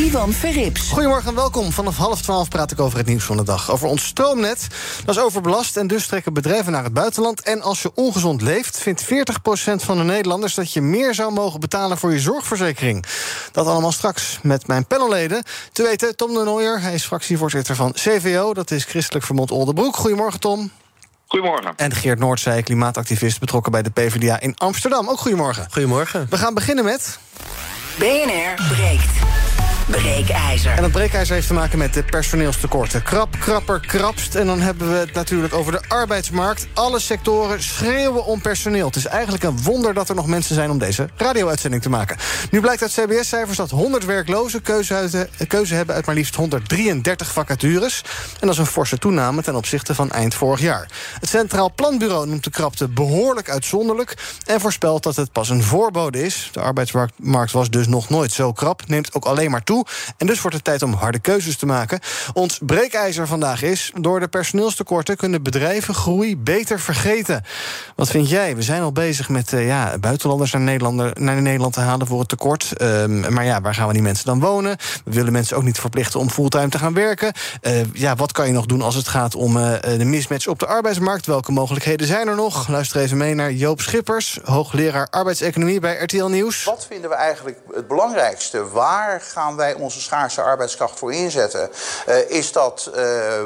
Ivan Verrips. Goedemorgen en welkom. Vanaf half twaalf praat ik over het nieuws van de dag. Over ons stroomnet. Dat is overbelast en dus trekken bedrijven naar het buitenland. En als je ongezond leeft, vindt 40% van de Nederlanders... dat je meer zou mogen betalen voor je zorgverzekering. Dat allemaal straks met mijn panelleden. Te weten, Tom de Nooier. Hij is fractievoorzitter van CVO. Dat is Christelijk Vermond Oldenbroek. Goedemorgen, Tom. Goedemorgen. En Geert Noordzij, klimaatactivist betrokken bij de PvdA in Amsterdam. Ook goedemorgen. Goedemorgen. We gaan beginnen met... BNR breekt. Breekijzer. En dat breekijzer heeft te maken met de personeelstekorten. Krap, krapper, krapst. En dan hebben we het natuurlijk over de arbeidsmarkt. Alle sectoren schreeuwen om personeel. Het is eigenlijk een wonder dat er nog mensen zijn om deze radio-uitzending te maken. Nu blijkt uit CBS-cijfers dat 100 werklozen keuze, keuze hebben uit maar liefst 133 vacatures. En dat is een forse toename ten opzichte van eind vorig jaar. Het Centraal Planbureau noemt de krapte behoorlijk uitzonderlijk... en voorspelt dat het pas een voorbode is. De arbeidsmarkt was dus nog nooit zo krap, neemt ook alleen maar toe. En dus wordt het tijd om harde keuzes te maken. Ons breekijzer vandaag is... door de personeelstekorten kunnen bedrijven groei beter vergeten. Wat vind jij? We zijn al bezig met uh, ja, buitenlanders naar, Nederland, te halen voor het tekort. Um, maar ja, waar gaan we die mensen dan wonen? We willen mensen ook niet verplichten om fulltime te gaan werken. Uh, ja, wat kan je nog doen als het gaat om uh, de mismatch op de arbeidsmarkt? Welke mogelijkheden zijn er nog? Luister even mee naar Joop Schippers, hoogleraar arbeidseconomie bij RTL Nieuws. Wat vinden we eigenlijk het belangrijkste? Waar gaan wij onze schaarse arbeidskracht voor inzetten. Uh, is dat uh,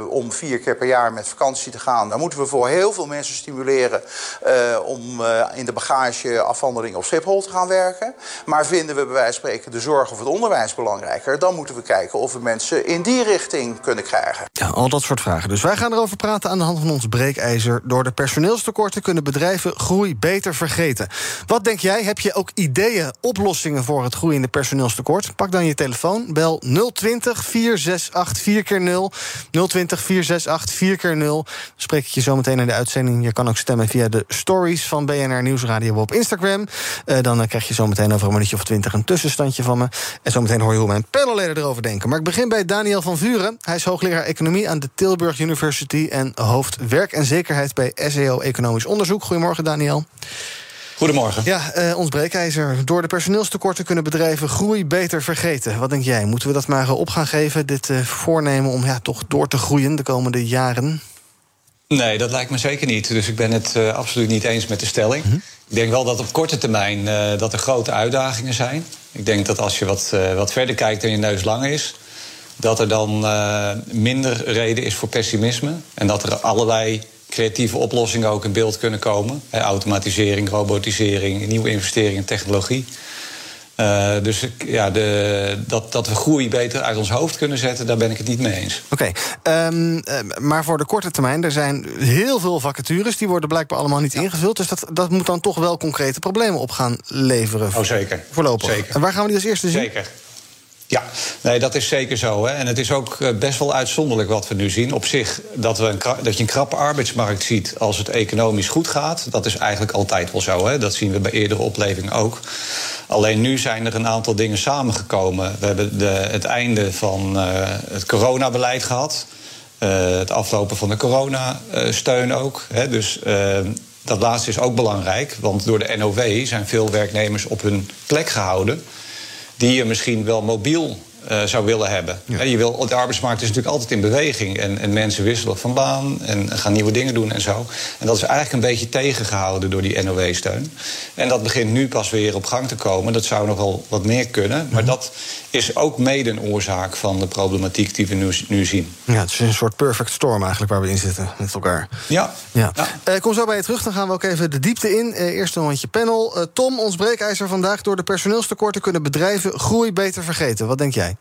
om vier keer per jaar met vakantie te gaan? Dan moeten we voor heel veel mensen stimuleren uh, om in de bagageafhandeling op Schiphol te gaan werken. Maar vinden we bij wijze van spreken de zorg of het onderwijs belangrijker, dan moeten we kijken of we mensen in die richting kunnen krijgen. Ja, al dat soort vragen. Dus wij gaan erover praten aan de hand van ons breekijzer. Door de personeelstekorten kunnen bedrijven groei beter vergeten. Wat denk jij? Heb je ook ideeën, oplossingen voor het groeiende personeelstekort? Pak dan je telefoon Bel 020 468 4 keer 0 020 468 4 keer 0 Spreek ik je zo meteen in de uitzending. Je kan ook stemmen via de stories van BNR Nieuwsradio op Instagram. Uh, dan uh, krijg je zo meteen over een minuutje of twintig een tussenstandje van me. En zo meteen hoor je hoe mijn panelleden erover denken. Maar ik begin bij Daniel van Vuren. Hij is hoogleraar economie aan de Tilburg University... en hoofd werk en zekerheid bij SEO Economisch Onderzoek. Goedemorgen, Daniel. Goedemorgen. Ja, uh, ons breekijzer. Door de personeelstekorten kunnen bedrijven groei beter vergeten. Wat denk jij? Moeten we dat maar op gaan geven, dit uh, voornemen om ja, toch door te groeien de komende jaren? Nee, dat lijkt me zeker niet. Dus ik ben het uh, absoluut niet eens met de stelling. Mm -hmm. Ik denk wel dat op korte termijn dat er grote uitdagingen zijn. Ik denk dat als je wat, wat verder kijkt en je neus lang is... dat er dan minder reden is voor pessimisme. En dat er allerlei creatieve oplossingen ook in beeld kunnen komen. automatisering, robotisering, nieuwe investeringen in technologie. Uh, dus ja, de, dat, dat we groei beter uit ons hoofd kunnen zetten, daar ben ik het niet mee eens. Oké, okay. um, maar voor de korte termijn, er zijn heel veel vacatures, die worden blijkbaar allemaal niet ja. ingevuld. Dus dat, dat moet dan toch wel concrete problemen op gaan leveren. Oh, zeker. Voorlopig. Zeker. En waar gaan we die als eerste zien? Zeker. Ja, nee, dat is zeker zo. Hè. En het is ook eh, best wel uitzonderlijk wat we nu zien. Op zich, dat, we een, dat je een krappe arbeidsmarkt ziet als het economisch goed gaat... dat is eigenlijk altijd wel zo. Hè. Dat zien we bij eerdere oplevingen ook. Alleen nu zijn er een aantal dingen samengekomen. We hebben de, het einde van uh, het coronabeleid gehad. Uh, het aflopen van de coronasteun ook. Hè. Dus uh, dat laatste is ook belangrijk. Want door de NOW zijn veel werknemers op hun plek gehouden die je misschien wel mobiel uh, zou willen hebben. Ja. Je wil, de arbeidsmarkt is natuurlijk altijd in beweging. En, en, mensen wisselen van baan en gaan nieuwe dingen doen en zo. En dat is eigenlijk een beetje tegengehouden door die NOW-steun. En dat begint nu pas weer op gang te komen. Dat zou nog wel wat meer kunnen. Maar dat is ook mede een oorzaak van de problematiek die we nu, nu zien. Ja, het is een soort perfect storm eigenlijk waar we in zitten met elkaar. Ja. ja. ja. Uh, kom zo bij je terug, dan gaan we ook even de diepte in. Uh, eerst een rondje panel. Tom, ons breekijzer vandaag. Door de personeelstekorten kunnen bedrijven groei beter vergeten. Wat denk jij?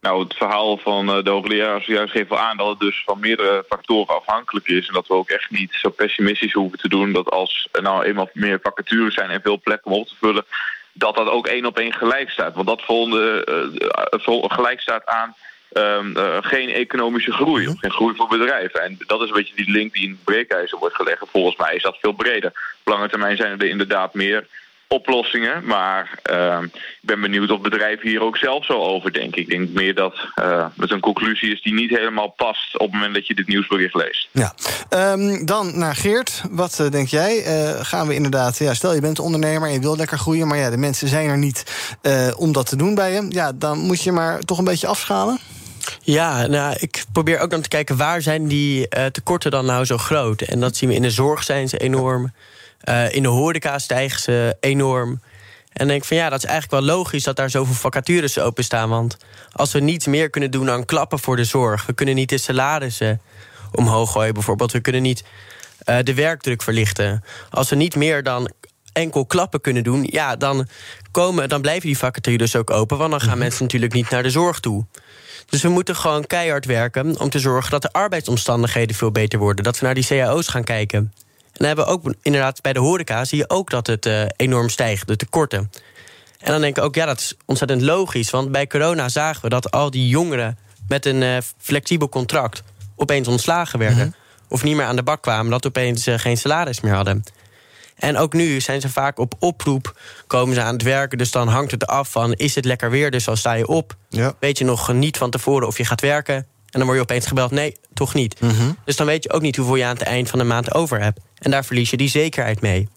Nou, het verhaal van de hoogleraar zojuist geeft wel aan dat het dus van meerdere factoren afhankelijk is. En dat we ook echt niet zo pessimistisch hoeven te doen dat als er nou eenmaal meer vacatures zijn en veel plekken om op te vullen, dat dat ook één op één gelijk staat. Want dat volgende, uh, gelijk staat aan uh, geen economische groei. Of geen groei voor bedrijven. En dat is een beetje die link die in het breekijzer wordt gelegd. Volgens mij is dat veel breder. Op lange termijn zijn er inderdaad meer oplossingen. Maar uh, ik ben benieuwd of bedrijven hier ook zelf zo over denken. Ik denk meer dat uh, het een conclusie is die niet helemaal past... op het moment dat je dit nieuwsbericht leest. Ja. Um, dan naar Geert. Wat uh, denk jij? Uh, gaan we inderdaad... Ja, stel je bent ondernemer en je wil lekker groeien... maar ja, de mensen zijn er niet om dat te doen bij je. Ja, dan moet je maar toch een beetje afschalen? Ja, nou, ik probeer ook dan te kijken... waar zijn die tekorten dan nou zo groot? En dat zien we in de zorg zijn ze enorm... Uh, in de horeca stijgen ze enorm. En dan denk ik van ja, dat is eigenlijk wel logisch dat daar zoveel vacatures openstaan. Want als we niet meer kunnen doen aan klappen voor de zorg, we kunnen niet de salarissen omhoog gooien bijvoorbeeld, we kunnen niet uh, de werkdruk verlichten. Als we niet meer dan enkel klappen kunnen doen, ja, dan, komen, dan blijven die vacatures ook open. Want dan gaan mhm. mensen natuurlijk niet naar de zorg toe. Dus we moeten gewoon keihard werken om te zorgen dat de arbeidsomstandigheden veel beter worden. Dat we naar die cao's gaan kijken. En dan hebben we ook inderdaad bij de horeca zie je ook dat het uh, enorm stijgt, de tekorten. En dan denk ik ook, ja, dat is ontzettend logisch. Want bij corona zagen we dat al die jongeren met een uh, flexibel contract opeens ontslagen werden. Mhm. Of niet meer aan de bak kwamen, dat opeens uh, geen salaris meer hadden. En ook nu zijn ze vaak op oproep, komen ze aan het werken. Dus dan hangt het af van, is het lekker weer, dus dan sta je op. Ja. Weet je nog niet van tevoren of je gaat werken. En dan word je opeens gebeld, nee, toch niet. Mhm. Dus dan weet je ook niet hoeveel je aan het eind van de maand over hebt. En daar verlies je die zekerheid mee.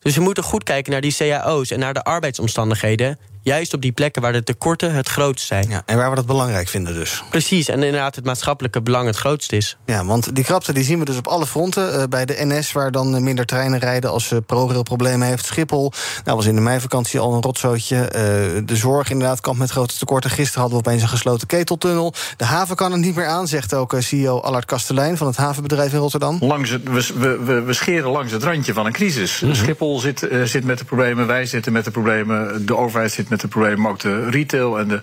Dus we moeten goed kijken naar die cao's en naar de arbeidsomstandigheden. Juist op die plekken waar de tekorten het grootst zijn. Ja, en waar we dat belangrijk vinden dus. Precies, en inderdaad het maatschappelijke belang het grootst is. Ja, want die krapte die zien we dus op alle fronten. Uh, bij de NS, waar dan minder treinen rijden als uh, ProRail problemen heeft. Schiphol, nou was in de meivakantie al een rotzootje. Uh, de zorg inderdaad kampt met grote tekorten. Gisteren hadden we opeens een gesloten keteltunnel. De haven kan er niet meer aan, zegt ook CEO Allard Kastelein... van het havenbedrijf in Rotterdam. Langs het, we, we, we scheren langs het randje van een crisis. Mm -hmm. Schiphol zit, zit met de problemen, wij zitten met de problemen... de overheid zit met de problemen, maar ook de retail en de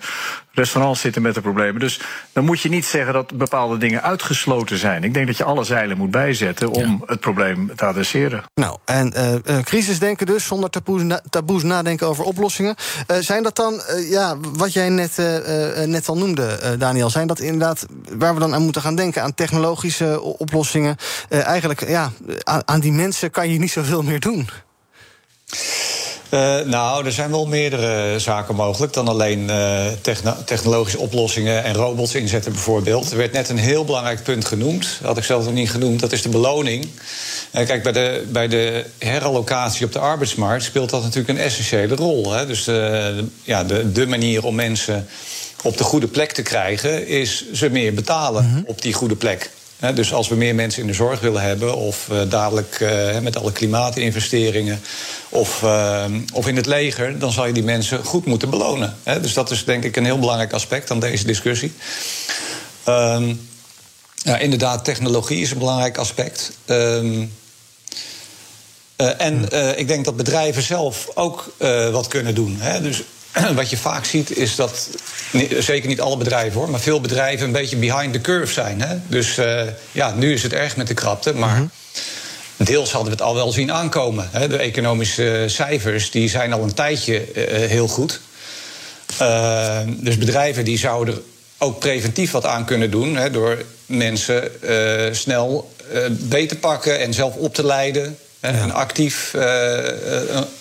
restaurants zitten met de problemen. Dus dan moet je niet zeggen dat bepaalde dingen uitgesloten zijn. Ik denk dat je alle zeilen moet bijzetten om het probleem te adresseren. Nou, en uh, crisis denken dus, zonder taboes, na, taboes nadenken over oplossingen. Uh, zijn dat dan, uh, ja, wat jij net, net al noemde, Daniel, zijn dat inderdaad waar we dan aan moeten gaan denken? Aan technologische oplossingen? eigenlijk, ja, aan, aan die mensen kan je niet zoveel meer doen. Uh, nou, er zijn wel meerdere zaken mogelijk dan alleen uh, techno technologische oplossingen en robots inzetten, bijvoorbeeld. Er werd net een heel belangrijk punt genoemd, dat had ik zelf nog niet genoemd, dat is de beloning. Uh, kijk, bij de, bij de herallocatie op de arbeidsmarkt speelt dat natuurlijk een essentiële rol. Hè? Dus de, ja, de, de manier om mensen op de goede plek te krijgen, is ze meer betalen mm -hmm. op die goede plek dus als we meer mensen in de zorg willen hebben, of uh, dadelijk uh, met alle klimaatinvesteringen, of, uh, of in het leger, dan zal je die mensen goed moeten belonen. dus dat is denk ik een heel belangrijk aspect aan deze discussie. Um, ja, inderdaad, technologie is een belangrijk aspect. Um, en ik denk dat bedrijven zelf ook wat kunnen doen. Hè? Dus wat je vaak ziet is dat, zeker niet alle bedrijven hoor, maar veel bedrijven een beetje behind the curve zijn. Hè? Dus uh, ja, nu is het erg met de krapte, maar. Mm -hmm. Deels hadden we het al wel zien aankomen. Hè? De economische cijfers die zijn al een tijdje uh, heel goed. Uh, dus bedrijven die zouden ook preventief wat aan kunnen doen... Hè, door mensen snel beter pakken en zelf op te leiden een, actief, uh,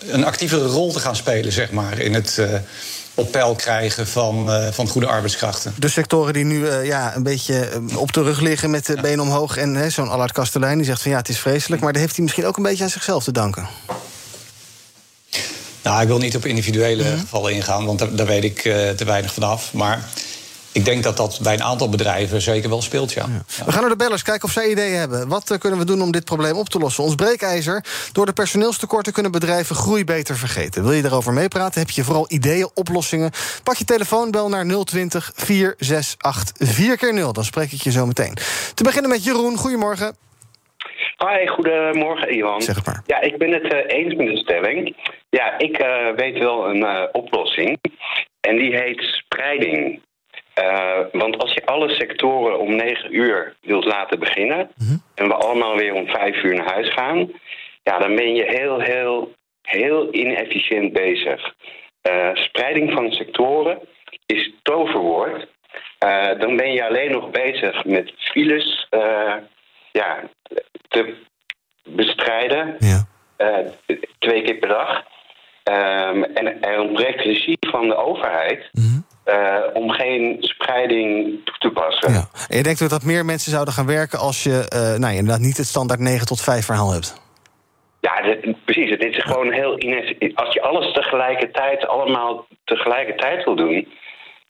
een actievere rol te gaan spelen, zeg maar, in het op peil krijgen van, uh, van goede arbeidskrachten. De sectoren die nu ja, een beetje op de rug liggen met de ja. benen omhoog. En zo'n Allard Kastelein die zegt van ja, het is vreselijk. Maar daar heeft hij misschien ook een beetje aan zichzelf te danken. Nou, ik wil niet op individuele mm -hmm. gevallen ingaan, want daar, daar weet ik te weinig vanaf. Maar ik denk dat dat bij een aantal bedrijven zeker wel speelt, ja. ja. We gaan naar de bellers, kijken of zij ideeën hebben. Wat uh, kunnen we doen om dit probleem op te lossen? Ons breekijzer. Door de personeelstekorten kunnen bedrijven groei beter vergeten. Wil je erover meepraten? Heb je vooral ideeën, oplossingen? Pak je telefoon, bel naar 020 468 4 keer 0 Dan spreek ik je zo meteen. Te beginnen met Jeroen. Goedemorgen. Hoi, goedemorgen Ivan. Zeg het maar. Ja, ik ben het uh, eens met de stelling. Ja, ik uh, weet wel een uh, oplossing. En die heet spreiding. Uh, want als je alle sectoren om negen uur wilt laten beginnen... Mm -hmm. en we allemaal weer om vijf uur naar huis gaan... ja, dan ben je heel, heel, heel inefficiënt bezig. Eh, spreiding van sectoren is toverwoord. Eh, dan ben je alleen nog bezig met files eh, ja, te bestrijden. Ja. Eh, twee keer per dag. Ehm, en er ontbreekt regie van de overheid eh, om geen spreiding toe te passen. Ja. En je denkt ook dat meer mensen zouden gaan werken als je eh, nou, inderdaad niet het standaard 9 tot 5 verhaal hebt. Ja, dit- precies. Het is gewoon heel. Als je alles tegelijkertijd, allemaal tegelijkertijd wil doen,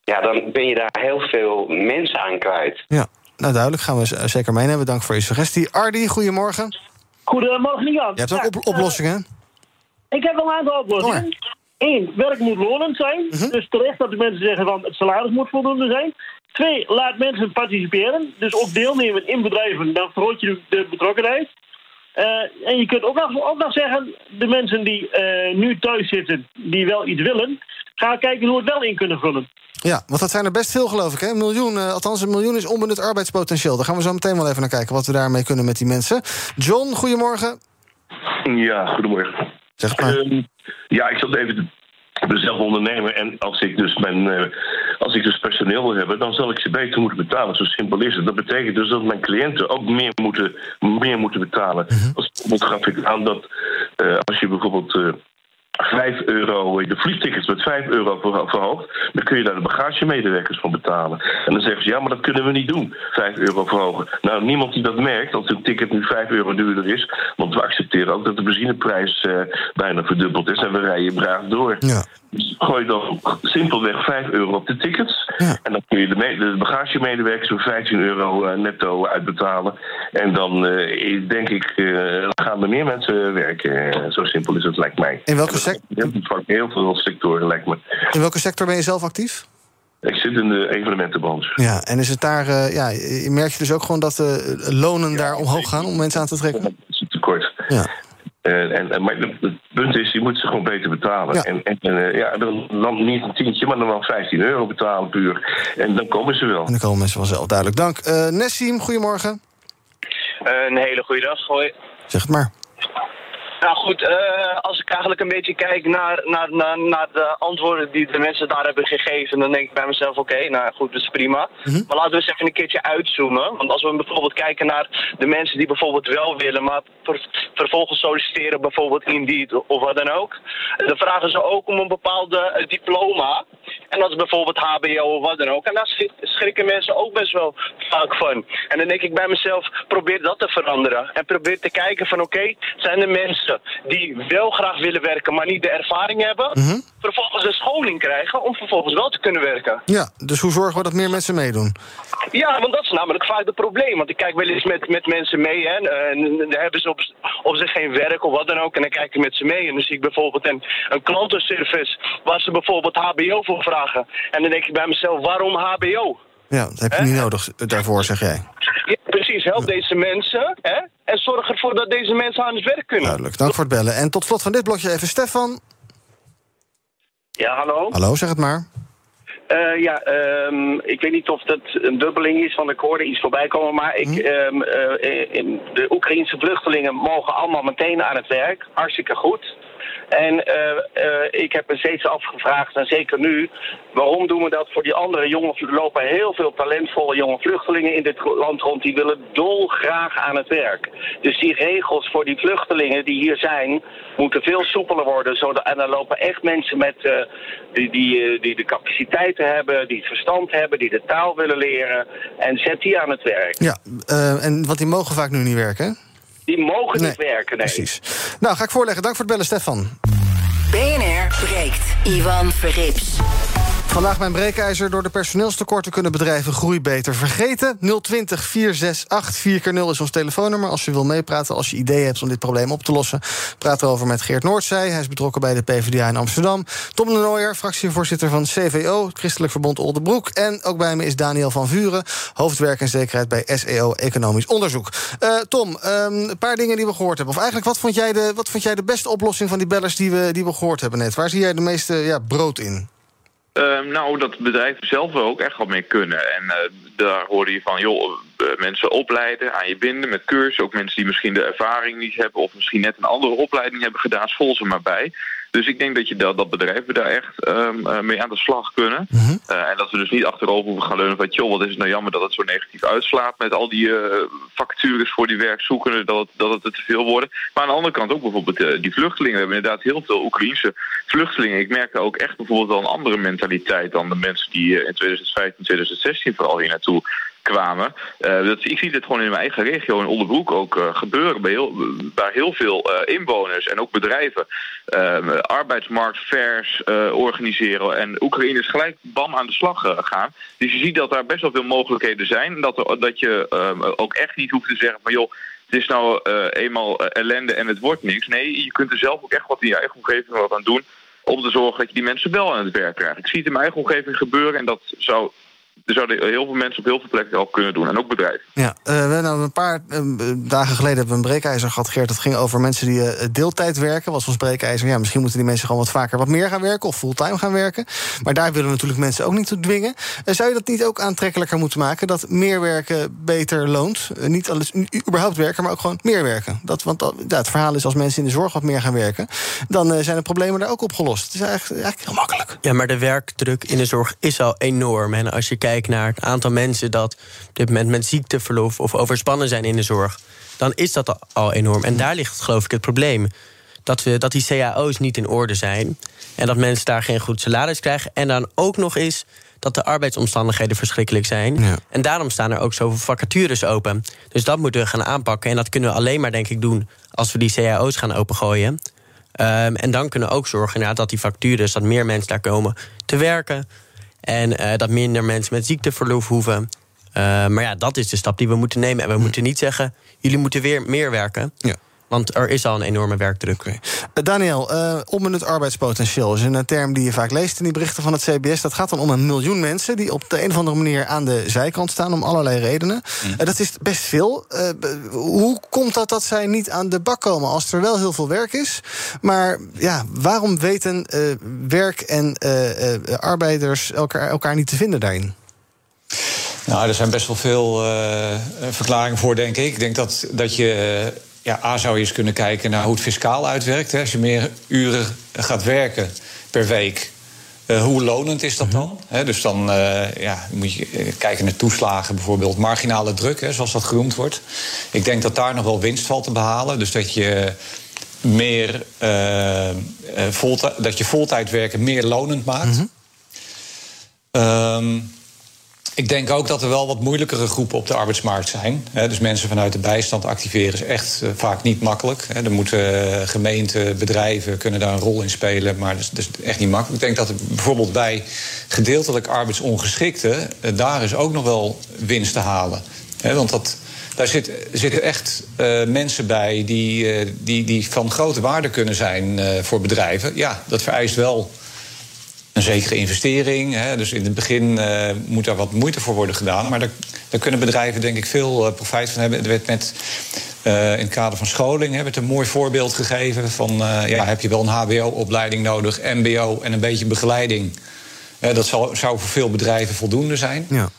ja, dan ben je daar heel veel mensen aan kwijt. Ja, nou duidelijk, gaan we zeker meenemen. Dank voor je suggestie. Ardi, goedemorgen. Goedemorgen, Jan. Je hebt ook Ja, op- oplossingen. eh, Ik heb wel een aantal oplossingen. Eén, werk moet lonend zijn. Mhm. Dus terecht dat de mensen zeggen van het salaris moet voldoende zijn. Twee, laat mensen participeren. Dus ook deelnemen in bedrijven. Dan vergroot je de- betrokkenheid. Eh, en je kunt ook nog, ook nog zeggen, de mensen die eh, nu thuis zitten, die wel iets willen, ga kijken hoe we het wel in kunnen vullen. Ja, want dat zijn er best veel, geloof ik. Hè? Een miljoen, eh, althans een miljoen is onbenut arbeidspotentieel. Daar gaan we zo meteen wel even naar kijken wat we daarmee kunnen met die mensen. John, goedemorgen. Ja, goedemorgen. Zeg maar. Ehm, ja, ik zat even te ik ben zelf ondernemer en als ik dus mijn eh, als ik dus personeel wil hebben, dan zal ik ze beter moeten betalen. Zo simpel is het. Dat betekent dus dat mijn cliënten ook meer moeten, meer moeten betalen. Als bijvoorbeeld gaf ik aan dat eh, als je bijvoorbeeld eh 5 euro, de vliegtickets met 5 euro ver- verhoogt, dan kun je daar de bagagemedewerkers van betalen. En dan zeggen ze, ja, maar dat kunnen we niet doen, 5 euro verhogen. Nou, niemand die dat merkt, als een ticket nu 5 euro duurder is, want we accepteren ook dat de benzineprijs eh, bijna verdubbeld is en we rijden braaf door. Ja. Dus gooi dan simpelweg 5 euro op de tickets. En dan kun je de, de bagagemedewerkers voor 15 euro eh, netto uitbetalen. En dan eh, denk ik, eh, gaan er meer mensen werken. Zo simpel is het, lijkt mij. In welke geldt voor heel veel sectoren, lijkt me. In welke sector ben je zelf actief? Ik zit in de evenementenbranche. Ja, en is het daar, eh, ja, je merk je dus ook gewoon dat de lonen daar omhoog gaan om mensen aan te trekken? Dat is tekort. Ja. Eh, en, en, maar het punt is, je moet ze gewoon beter betalen. Ja. En, en eh, ja, dan, dan niet een tientje, maar dan wel 15 euro betalen puur. En dan komen ze wel. En dan komen mensen vanzelf, duidelijk. Dank. Eh Nessim, goedemorgen. Een hele goede dag. Hoi. Zeg het maar. Nou goed, eh, als ik eigenlijk een beetje kijk naar, naar, naar, naar de antwoorden die de mensen daar hebben gegeven, dan denk ik bij mezelf, oké, nou goed, dat is prima. Maar laten we eens even een keertje uitzoomen. Want als we bijvoorbeeld kijken naar de mensen die bijvoorbeeld wel willen, maar ver- vervolgens solliciteren bijvoorbeeld Indeed of wat dan ook, dan vragen ze ook om een bepaalde eh, diploma. En dat is bijvoorbeeld HBO of wat dan ook. En daar schri- schrikken mensen ook best wel vaak van. En dan denk ik bij mezelf, probeer dat te veranderen. En probeer te kijken van oké, zijn er mensen die wel graag willen werken, maar niet de ervaring hebben. Vervolgens een scholing krijgen om vervolgens wel te kunnen werken. Ja, dus hoe zorgen we dat meer mensen meedoen? Ja, want dat is namelijk vaak het probleem. Want ik kijk wel eens met, met mensen mee. Hè, en dan hebben ze op, op zich geen werk of wat dan ook. En dan kijk ik met ze mee. En dan zie ik bijvoorbeeld een, een klantenservice waar ze bijvoorbeeld HBO voor vragen. En dan denk ik bij mezelf, waarom HBO? Ja, dat heb je niet nodig eh, daarvoor, zeg jij. Ja, precies, help deze mensen. Hè, en zorg ervoor dat deze mensen aan het werk kunnen. Duidelijk, dank voor het bellen. En tot slot van dit blokje even Stefan. Ja, hallo. Hallo, zeg het maar. Eh, ja, ehm, ik weet niet of dat een dubbeling is, want ik hoorde iets voorbij komen. Maar ik, ehm, eh, in- de Oekraïnse vluchtelingen mogen allemaal meteen aan het werk. Hartstikke goed. En eh, eh, ik heb me steeds afgevraagd, en zeker nu, waarom doen we dat voor die andere jonge Er lopen heel veel talentvolle jonge vluchtelingen in dit land rond. Die willen dolgraag aan het werk. Dus die regels voor die vluchtelingen die hier zijn, moeten veel soepeler worden. Zodat, en dan lopen echt mensen met, eh, die, die, die de capaciteiten hebben, die het verstand hebben, die de taal willen leren. En zet die aan het werk. Ja, en, want die mogen vaak nu niet werken, hè? Die mogen niet werken, nee. Precies. Nou, ga ik voorleggen. Dank voor het bellen, Stefan. BNR breekt. Ivan Verrips. Vandaag mijn breekijzer. Door de personeelstekorten kunnen bedrijven groei beter vergeten. 020 468 4 keer 0 is ons telefoonnummer. Als je wil meepraten, als je ideeën hebt om dit probleem op te lossen. Praat erover met Geert Noordzij. Hij is betrokken bij de PvdA in Amsterdam. Tom de Nooijer, fractievoorzitter van CVO, Christelijk Verbond Oldenbroek. En ook bij me is Daniel van Vuren, hoofdwerk en zekerheid bij SEO Economisch Onderzoek. Eh, Tom, ehm, een paar dingen die we gehoord hebben. Of eigenlijk, wat vond jij de, wat vond jij de beste oplossing van die bellers die we, die we gehoord hebben net? Waar zie jij de meeste ja, brood in? Ehm, nou, dat bedrijven zelf ook echt wat mee kunnen. En eh, daar hoorde je van, joh, eh, mensen opleiden, aan je binden met cursussen. Ook mensen die misschien de ervaring niet hebben of misschien net een andere opleiding hebben gedaan, vol ze maar bij. Dus ik denk dat, je dat, dat bedrijven daar echt um, mee aan de slag kunnen. Mhm. Uh, en dat we dus niet achterover hoeven gaan leunen van... joh, wat is het nou jammer dat het zo negatief uitslaat... met al die uh, vacatures voor die werkzoekenden, dat het, dat het er te veel worden. Maar aan de andere kant ook bijvoorbeeld die vluchtelingen. We hebben inderdaad heel veel Oekraïense vluchtelingen. Ik merkte ook echt bijvoorbeeld wel een andere mentaliteit... dan de mensen die in 2015, 2016 vooral hier naartoe kwamen. Uh, dat, ik zie dit gewoon in mijn eigen regio in Onderbroek ook uh, gebeuren. Bij heel, waar heel veel uh, inwoners en ook bedrijven arbeidsmarktfairs organiseren. En Oekraïners gelijk bam aan de slag gaan. Dus je ziet dat daar best wel veel mogelijkheden zijn. Dat, er, dat je ook echt niet hoeft te zeggen van joh. Het is nou eenmaal ellende en het wordt niks. Nee, je kunt er zelf ook echt wat in je eigen omgeving wat aan doen om te zorgen dat je die mensen wel aan het werk krijgt. Ik zie het in mijn eigen omgeving gebeuren en dat zou er zouden heel veel mensen op heel veel plekken al kunnen doen. En ook bedrijven. Ja, uh, we hebben een paar uh, dagen geleden hebben we een breekijzer gehad, Geert. Dat ging over mensen die uh, deeltijd werken. Was ons breekijzer. Ja, misschien moeten die mensen gewoon wat vaker wat meer gaan werken. Of fulltime gaan werken. Maar daar willen we natuurlijk mensen ook niet toe dwingen. zou je dat niet ook aantrekkelijker moeten maken? Dat meer werken beter loont. niet alles, überhaupt werken, maar ook gewoon meer werken. Dat, want dat, ja, het verhaal is als mensen in de zorg wat meer gaan werken. Dan zijn de problemen daar ook opgelost. Het is eigenlijk, eigenlijk heel makkelijk. Ja, maar de werkdruk in de zorg is al enorm. En als je kijkt naar het aantal mensen dat op dit moment met ziekteverlof of overspannen zijn in de zorg, dan is dat al enorm. En daar ligt geloof ik het probleem. Dat, we, dat die cao's niet in orde zijn. En dat mensen daar geen goed salaris krijgen. En dan ook nog eens dat de arbeidsomstandigheden verschrikkelijk zijn. Ja. En daarom staan er ook zoveel vacatures open. Dus dat moeten we gaan aanpakken. En dat kunnen we alleen maar, denk ik, doen als we die cao's gaan opengooien. Um, en dan kunnen we ook zorgen dat die vacatures, dat meer mensen daar komen te werken. En uh, dat minder mensen met ziekteverlof hoeven. Uh, maar ja, dat is de stap die we moeten nemen. En we moeten niet zeggen, jullie moeten weer meer werken. Ja. Want er is al een enorme werkdruk. Okay. Uh, Daniel, uh, om het arbeidspotentieel is een term die je vaak leest in die berichten van het CBS. Dat gaat dan om een miljoen mensen die op de een of andere manier aan de zijkant staan om allerlei redenen. Mm. Uh, dat is best veel. hoe komt dat dat zij niet aan de bak komen als er wel heel veel werk is? Maar ja, waarom weten werk en arbeiders elkaar, elkaar niet te vinden daarin? Nou, er zijn best wel veel verklaringen voor, denk ik. Ik denk dat, dat je ja, A zou je eens kunnen kijken naar hoe het fiscaal uitwerkt. Hè. Als je meer uren gaat werken per week, uh, hoe lonend is dat dan? He, dus dan uh, ja, moet je kijken naar toeslagen bijvoorbeeld, marginale druk, hè, zoals dat genoemd wordt. Ik denk dat daar nog wel winst valt te behalen. Dus dat je meer uh, dat je voltijd werken meer lonend maakt. Mm -hmm. um, ik denk ook dat er wel wat moeilijkere groepen op de arbeidsmarkt zijn. Dus mensen vanuit de bijstand activeren is echt vaak niet makkelijk. Er moeten gemeenten, bedrijven kunnen daar een rol in spelen, maar dat is, echt niet makkelijk. Ik denk dat bijvoorbeeld bij gedeeltelijk arbeidsongeschikten, daar is ook nog wel winst te halen. Want dat, daar zit, zitten echt mensen bij die, die, die van grote waarde kunnen zijn voor bedrijven. Ja, dat vereist wel een zekere investering. Hè. Dus in het begin uh, moet daar wat moeite voor worden gedaan. Maar daar, daar kunnen bedrijven denk ik veel uh, profijt van hebben. Er werd net uh, in het kader van scholing hè, werd een mooi voorbeeld gegeven van... ja, heb je wel een hbo-opleiding nodig, mbo en een beetje begeleiding. dat zou, zou voor veel bedrijven voldoende zijn. Ja.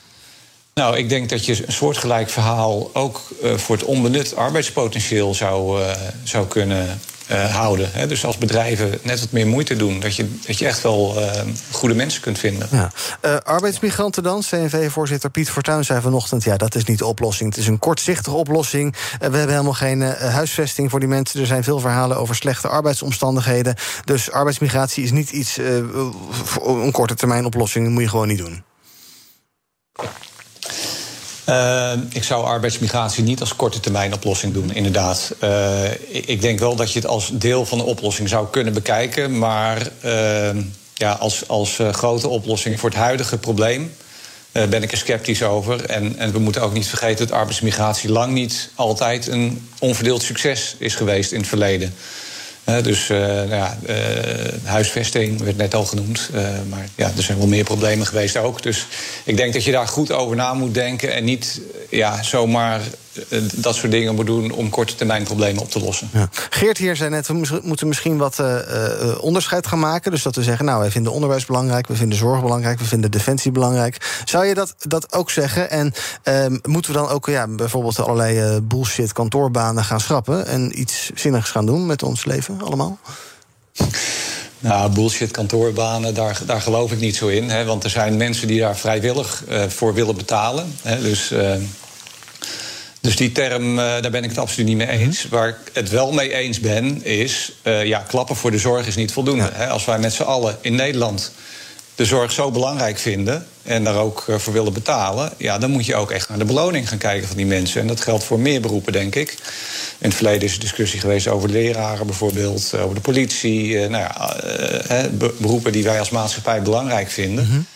Nou, ik denk dat je een soortgelijk verhaal ook voor het onbenut arbeidspotentieel zou, zou kunnen uh, houden. Hè? Dus als bedrijven net wat meer moeite doen, dat je, dat je echt wel uh, goede mensen kunt vinden. Ja. Uh, arbeidsmigranten dan? CNV-voorzitter Piet Fortuyn zei vanochtend: ja, dat is niet de oplossing. Het is een kortzichtige oplossing. we hebben helemaal geen huisvesting voor die mensen. Er zijn veel verhalen over slechte arbeidsomstandigheden. Dus arbeidsmigratie is niet iets, een korte termijn oplossing. Dat moet je gewoon niet doen. Uh, ik zou arbeidsmigratie niet als korte termijn oplossing doen, inderdaad. Uh, ik denk wel dat je het als deel van de oplossing zou kunnen bekijken. Maar uh, ja, als, als grote oplossing voor het huidige probleem ben ik er sceptisch over. En, en we moeten ook niet vergeten dat arbeidsmigratie lang niet altijd een onverdeeld succes is geweest in het verleden. Dus uh, nou ja, uh, huisvesting werd net al genoemd. maar ja, er zijn wel meer problemen geweest ook. Dus ik denk dat je daar goed over na moet denken. En niet ja, zomaar eh, dat soort dingen moet doen om korte termijn problemen op te lossen. Ja. Geert hier zei net, we moeten misschien wat eh, eh, onderscheid gaan maken. Dus dat we zeggen, nou, wij vinden onderwijs belangrijk... we vinden zorg belangrijk, we vinden defensie belangrijk. Zou je dat, dat ook zeggen? En ehm, moeten we dan ook ja, bijvoorbeeld allerlei eh, bullshit kantoorbanen gaan schrappen... en iets zinnigs gaan doen met ons leven allemaal? Nou, bullshit kantoorbanen, daar, daar geloof ik niet zo in. Hè, want er zijn mensen die daar vrijwillig eh, voor willen betalen. Hè, dus, eh, dus die term, eh, daar ben ik het absoluut niet mee eens. Waar ik het wel mee eens ben, is... eh, ja, klappen voor de zorg is niet voldoende. Hè. Als wij met z'n allen in Nederland de zorg zo belangrijk vinden... en daar ook eh, voor willen betalen... Ja, dan moet je ook echt naar de beloning gaan kijken van die mensen. En dat geldt voor meer beroepen, denk ik. In het verleden is er discussie geweest over leraren bijvoorbeeld... over de politie, nou ja, beroepen die wij als maatschappij belangrijk vinden.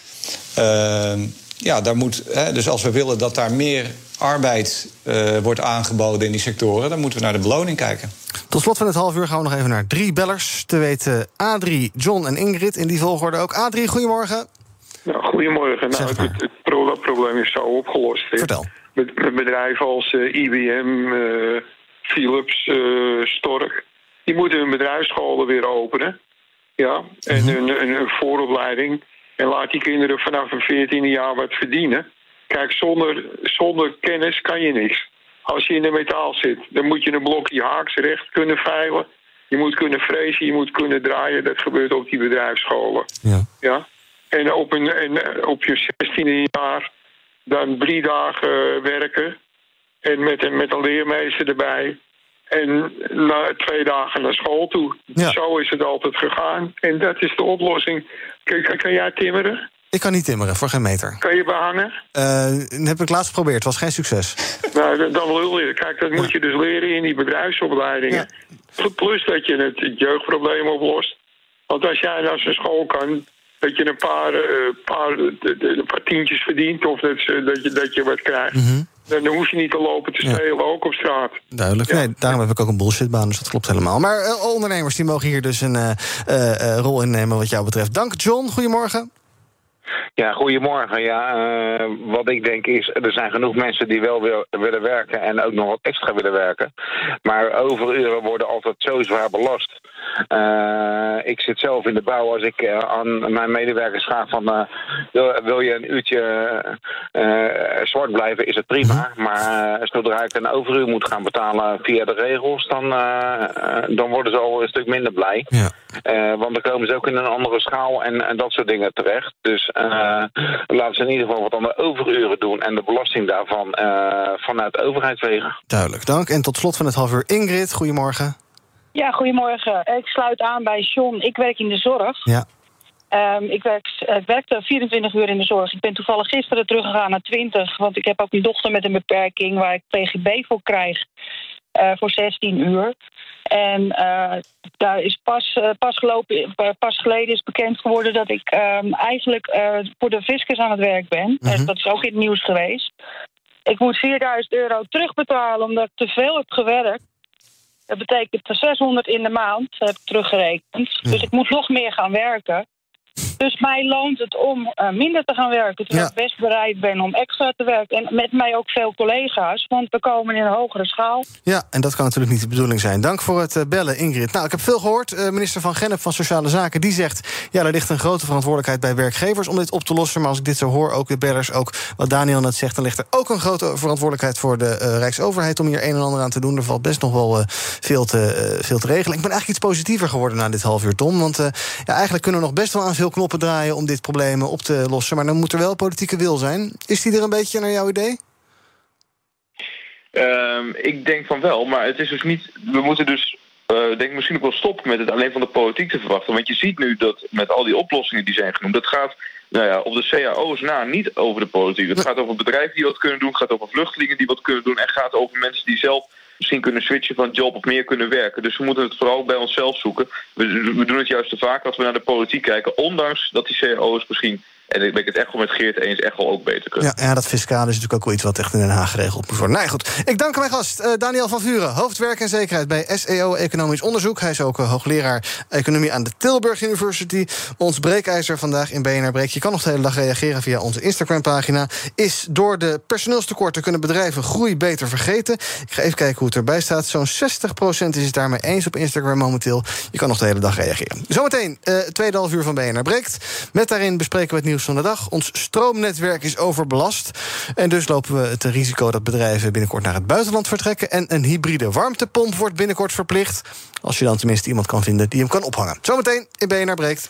Ehm, ja, daar moet, hè, dus als we willen dat daar meer arbeid eh, wordt aangeboden in die sectoren... dan moeten we naar de beloning kijken. Tot slot van het half uur gaan we nog even naar drie bellers. Te weten Adrie, John en Ingrid in die volgorde ook. Adrie, goedemorgen. Nou, goedemorgen. Nou, het, het, het probleem is zo opgelost. Vertel. Met, met bedrijven als eh, IBM, eh, Philips, eh, Stork... die moeten hun bedrijfsscholen weer openen. Ja, en een, een, een vooropleiding. En laat die kinderen vanaf hun 14e jaar wat verdienen. Kijk, zonder, zonder kennis kan je niks. Als je in de metaal zit, dan moet je een blokje haaksrecht kunnen veilen. Je moet kunnen frezen, je moet kunnen draaien. Dat gebeurt op die bedrijfsscholen. Ja. Ja. En op, een, en eh, op je 16e jaar dan drie dagen werken. En met een, met een leermeester erbij. En na twee dagen naar school toe. Zo is het altijd gegaan. En dat is de oplossing. Kan, kan jij timmeren? Ik kan niet timmeren, voor geen meter. Kan je behangen? Eh, dat heb ik laatst geprobeerd, was geen succes. Nou, dan- lul je. Kijk, dat moet je dus leren in die bedrijfsopleidingen. Plus dat je het, jeugdprobleem oplost. Want als jij naar zijn school kan, dat je een paar, eh, paar, de- de- een paar tientjes verdient... of dat, ze- dat, je, dat je wat krijgt... dan, dan hoef je niet te lopen te stelen, ook op straat. Duidelijk. Nee, daarom heb ik ook een bullshitbaan, dus dat klopt helemaal. Maar eh, ondernemers die mogen hier dus een eh, eh, eh, rol innemen wat jou betreft. Dank John, goedemorgen. Ja, goedemorgen. Ja, eh, wat ik denk is, er zijn genoeg mensen die wel wil- willen werken en ook nog wat extra willen werken. Maar overuren worden altijd zo zwaar belast. Eh, ik zit zelf in de bouw. Als ik eh, aan mijn medewerkers vraag van eh, wil, wil je een uurtje zwart blijven, is het prima. Maar eh, zodra ik een overuur moet gaan betalen via de regels, dan, dan worden ze al een stuk minder blij. Eh, want dan komen ze ook in een andere schaal en, en dat soort dingen terecht. Dus laten ze in ieder geval wat aan de overuren doen en de belasting daarvan vanuit de overheid wegen. Duidelijk, dank. En tot slot van het half uur Ingrid, goedemorgen. Ja, goedemorgen. Ik sluit aan bij John. Ik werk in de zorg. Ja. Ehm, ik, werk, ik werkte 24 uur in de zorg. Ik ben toevallig gisteren teruggegaan naar 20. Want ik heb ook een dochter met een beperking waar ik PGB voor krijg. eh, voor 16 uur. En eh, daar is pas, eh, pas, gelopen, pas geleden is bekend geworden dat ik ehm, eigenlijk voor de fiscus aan het werk ben. Eh, dat is ook in het nieuws geweest. Ik moet 4000 euro terugbetalen omdat ik te veel heb gewerkt. Dat betekent 600 in de maand, heb ik teruggerekend. Dus ik moet nog meer gaan werken. Dus mij loont het om eh, minder te gaan werken. Terwijl ik best bereid ben om extra te werken. En met mij ook veel collega's, want we komen in een hogere schaal. Ja, en dat kan natuurlijk niet de bedoeling zijn. Dank voor het eh, bellen, Ingrid. Nou, ik heb veel gehoord. Eh, minister Van Gennep van Sociale Zaken die zegt... ja, er ligt een grote verantwoordelijkheid bij werkgevers om dit op te lossen. Maar als ik dit zo hoor, ook de bellers, ook wat Daniel net zegt... dan ligt er ook een grote verantwoordelijkheid voor de eh, Rijksoverheid... om hier een en ander aan te doen. Er valt best nog wel eh, veel, te, eh, veel te regelen. Ik ben eigenlijk iets positiever geworden na dit half uur, Tom. Want ja, eigenlijk kunnen we nog best wel aan veel knoppen draaien... om dit probleem op te lossen. Maar dan moet er wel politieke wil zijn. Is die er een beetje naar jouw idee? Ehm, ik denk van wel, maar het is dus niet. We moeten dus. Denk ik misschien ook wel stoppen met het alleen van de politiek te verwachten. Want je ziet nu dat met al die oplossingen die zijn genoemd, dat gaat nou ja, op de cao's na niet over de politiek. Het gaat over bedrijven die wat kunnen doen, het gaat over vluchtelingen die wat kunnen doen en gaat over mensen die zelf misschien kunnen switchen van job of meer kunnen werken. Dus we moeten het vooral bij onszelf zoeken. We, we doen het juist te vaak als we naar de politiek kijken, ondanks dat die cao's misschien En ik ben het echt wel met Geert eens, echt wel ook beter kunnen. Ja, ja, dat fiscale is natuurlijk ook wel iets wat echt in Den Haag geregeld moet worden. Nee, goed. Ik dank mijn gast, uh, Daniel van Vuren, hoofdwerk en zekerheid bij SEO Economisch Onderzoek. Hij is ook uh, hoogleraar economie aan de Tilburg University. Ons breekijzer vandaag in BNR Breek. Je kan nog de hele dag reageren via onze Instagram-pagina. Is door de personeelstekorten kunnen bedrijven groei beter vergeten? Ik ga even kijken hoe het erbij staat. Zo'n 60% is het daarmee eens op Instagram momenteel. Je kan nog de hele dag reageren. Zometeen, uh, tweede half uur van BNR Breekt. Met daarin bespreken we het nieuws van de dag. Ons stroomnetwerk is overbelast. En dus lopen we het risico dat bedrijven binnenkort naar het buitenland vertrekken. En een hybride warmtepomp wordt binnenkort verplicht. Als je dan tenminste iemand kan vinden die hem kan ophangen. Zometeen in BNR Breekt.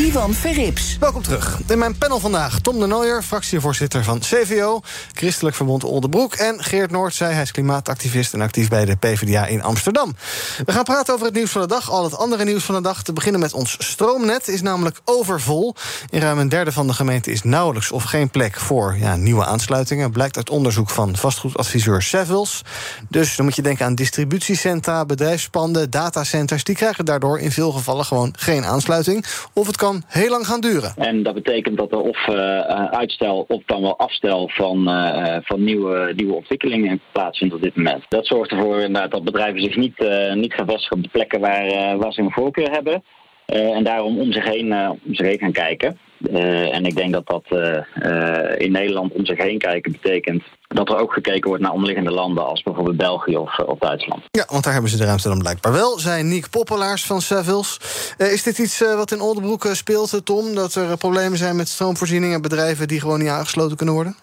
Ivan Verrips. Welkom terug. In mijn panel vandaag Tom de Nooijer, fractievoorzitter van CVO... Christelijk Verbond Oldenbroek... en Geert Noordzij, hij is klimaatactivist en actief bij de PvdA in Amsterdam. We gaan praten over het nieuws van de dag, al het andere nieuws van de dag. Te beginnen met ons stroomnet, is namelijk overvol. In ruim een derde van de gemeente is nauwelijks of geen plek... voor ja, nieuwe aansluitingen, blijkt uit onderzoek van vastgoedadviseur Savills. Dus dan moet je denken aan distributiecentra, bedrijfspanden, datacenters... die krijgen daardoor in veel gevallen gewoon geen aansluiting... of het kan heel lang gaan duren. En dat betekent dat er of uh, uitstel of dan wel afstel van, uh, van nieuwe, nieuwe ontwikkelingen plaatsvindt op dit moment. Dat zorgt ervoor inderdaad dat bedrijven zich niet, niet gaan vestigen op de plekken waar, waar ze een voorkeur hebben. en daarom om zich heen, om zich heen gaan kijken. Uh, en ik denk dat dat uh, uh, in Nederland om zich heen kijken betekent dat er ook gekeken wordt naar omliggende landen als bijvoorbeeld België of, Duitsland. Ja, want daar hebben ze de ruimte dan blijkbaar wel. Zijn Niek Poppelaars van Savills. is dit iets wat in Oldenbroek speelt, Tom? Dat er problemen zijn met stroomvoorziening en bedrijven die gewoon niet aangesloten kunnen worden?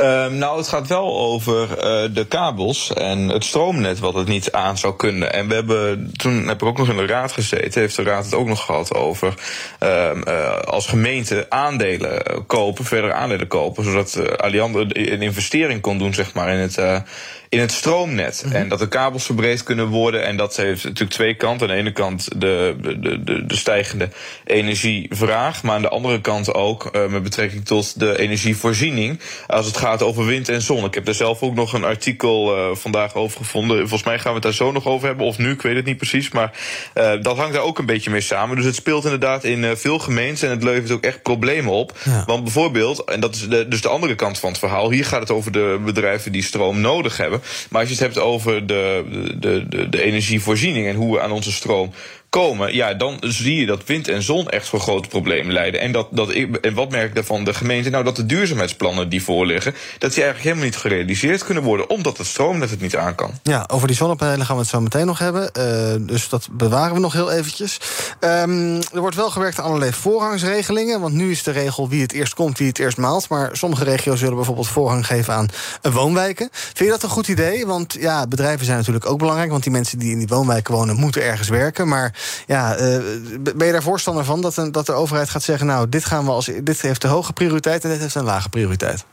Um, nou, het gaat wel over uh, de kabels en het stroomnet wat het niet aan zou kunnen. En we hebben, toen heb ik ook nog in de raad gezeten, heeft de raad het ook nog gehad over um, uh, als gemeente aandelen kopen, verder aandelen kopen, zodat Alliander een investering kon doen, zeg maar, in het in het stroomnet. Mm -hmm. En dat de kabels verbreed kunnen worden. En dat heeft natuurlijk twee kanten. Aan de ene kant de, de, de, de stijgende energievraag. Maar aan de andere kant ook uh, met betrekking tot de energievoorziening. Als het gaat over wind en zon. Ik heb er zelf ook nog een artikel uh, vandaag over gevonden. Volgens mij gaan we het daar zo nog over hebben. Of nu, ik weet het niet precies. Maar uh, dat hangt daar ook een beetje mee samen. Dus het speelt inderdaad in veel gemeenten. En het levert ook echt problemen op. Ja. Want bijvoorbeeld, en dat is de, dus de andere kant van het verhaal. Hier gaat het over de bedrijven die stroom nodig hebben. Maar als je het hebt over de, de, de, de energievoorziening en hoe we aan onze stroom komen, ja, dan zie je dat wind en zon echt voor grote problemen leiden. En, dat, dat en wat merk ik daarvan de gemeente? Nou, dat de duurzaamheidsplannen die voorliggen, dat die eigenlijk helemaal niet gerealiseerd kunnen worden, omdat het stroomnet het niet aan kan. Ja, over die zonnepanelen gaan we het zo meteen nog hebben. Uh, dus dat bewaren we nog heel eventjes. Um, er wordt wel gewerkt aan allerlei voorrangsregelingen. Want nu is de regel wie het eerst komt, wie het eerst maalt. Maar sommige regio's zullen bijvoorbeeld voorrang geven aan woonwijken. Vind je dat een goed idee? Want ja, bedrijven zijn natuurlijk ook belangrijk. Want die mensen die in die woonwijken wonen, moeten ergens werken. Maar ja, uh, ben je daar voorstander van dat, een, dat de overheid gaat zeggen: Nou, dit, gaan we als, dit heeft de hoge prioriteit en dit heeft een lage prioriteit?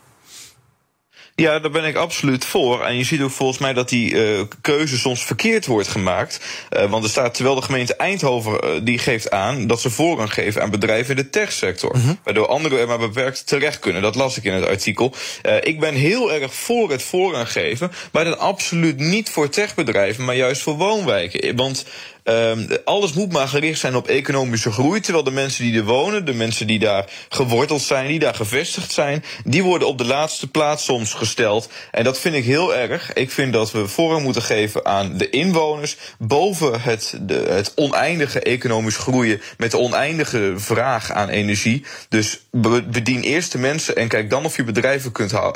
Ja, daar ben ik absoluut voor. En je ziet ook volgens mij dat die uh, keuze soms verkeerd wordt gemaakt. Uh, want er staat, terwijl de gemeente Eindhoven uh, die geeft aan dat ze voorrang geven aan bedrijven in de techsector. -hmm. Waardoor anderen er maar beperkt terecht kunnen. Dat las ik in het artikel. ik ben heel erg voor het voorrang geven, maar dan absoluut niet voor techbedrijven, maar juist voor woonwijken. Want Um, alles moet maar gericht zijn op economische groei. Terwijl de mensen die er wonen, de mensen die daar geworteld zijn, die daar gevestigd zijn, die worden op de laatste plaats soms gesteld. En dat vind ik heel erg. Ik vind dat we voorrang moeten geven aan de inwoners boven het, de, het oneindige economisch groeien met de oneindige vraag aan energie. Dus bedien eerst de mensen en kijk dan of je bedrijven kunt, uh,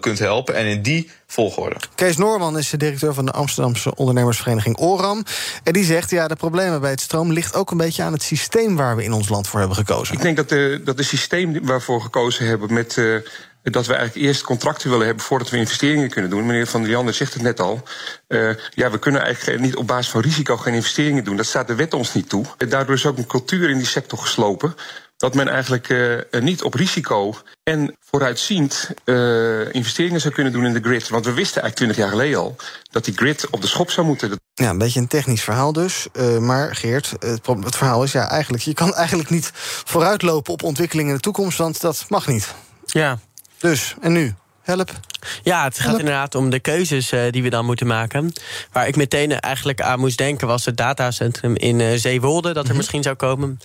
kunt helpen. En in die volgorde. Kees Noorman is de directeur van de Amsterdamse ondernemersvereniging ORAM. En die zegt, ja, de problemen bij het stroom ligt ook een beetje aan het systeem waar we in ons land voor hebben gekozen. Ik denk dat de, dat de systeem waarvoor gekozen hebben met. Uh, dat we eigenlijk eerst contracten willen hebben voordat we investeringen kunnen doen. Meneer Van der Liander zegt het net al. Uh, ja, we kunnen eigenlijk niet op basis van risico geen investeringen doen. Dat staat de wet ons niet toe. Daardoor is ook een cultuur in die sector geslopen dat men eigenlijk uh, niet op risico en vooruitziend uh, investeringen zou kunnen doen in de grid. Want we wisten eigenlijk 20 jaar geleden al dat die grid op de schop zou moeten. Ja, een beetje een technisch verhaal dus. Uh, maar Geert, het, het, verhaal is ja eigenlijk... je kan eigenlijk niet vooruitlopen op ontwikkelingen in de toekomst... want dat mag niet. Ja. Dus, en nu? Help. Ja, het gaat Help. inderdaad om de keuzes uh, die we dan moeten maken. Waar ik meteen eigenlijk aan moest denken... was het datacentrum in uh, Zeewolde dat er mm -hmm. misschien zou komen...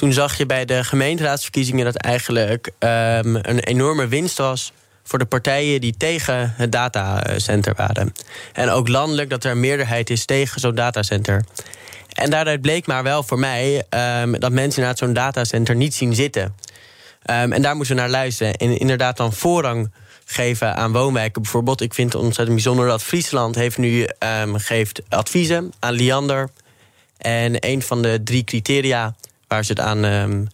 Toen zag je bij de gemeenteraadsverkiezingen dat eigenlijk um, een enorme winst was voor de partijen die tegen het datacenter waren. En ook landelijk dat er een meerderheid is tegen zo'n datacenter. En daaruit bleek maar wel voor mij um, dat mensen naar zo'n datacenter niet zien zitten. Um, en daar moeten we naar luisteren. En inderdaad dan voorrang geven aan woonwijken. Bijvoorbeeld, ik vind het ontzettend bijzonder dat Friesland heeft nu geeft adviezen aan Liander. En een van de drie criteria waar ze, het aan, um,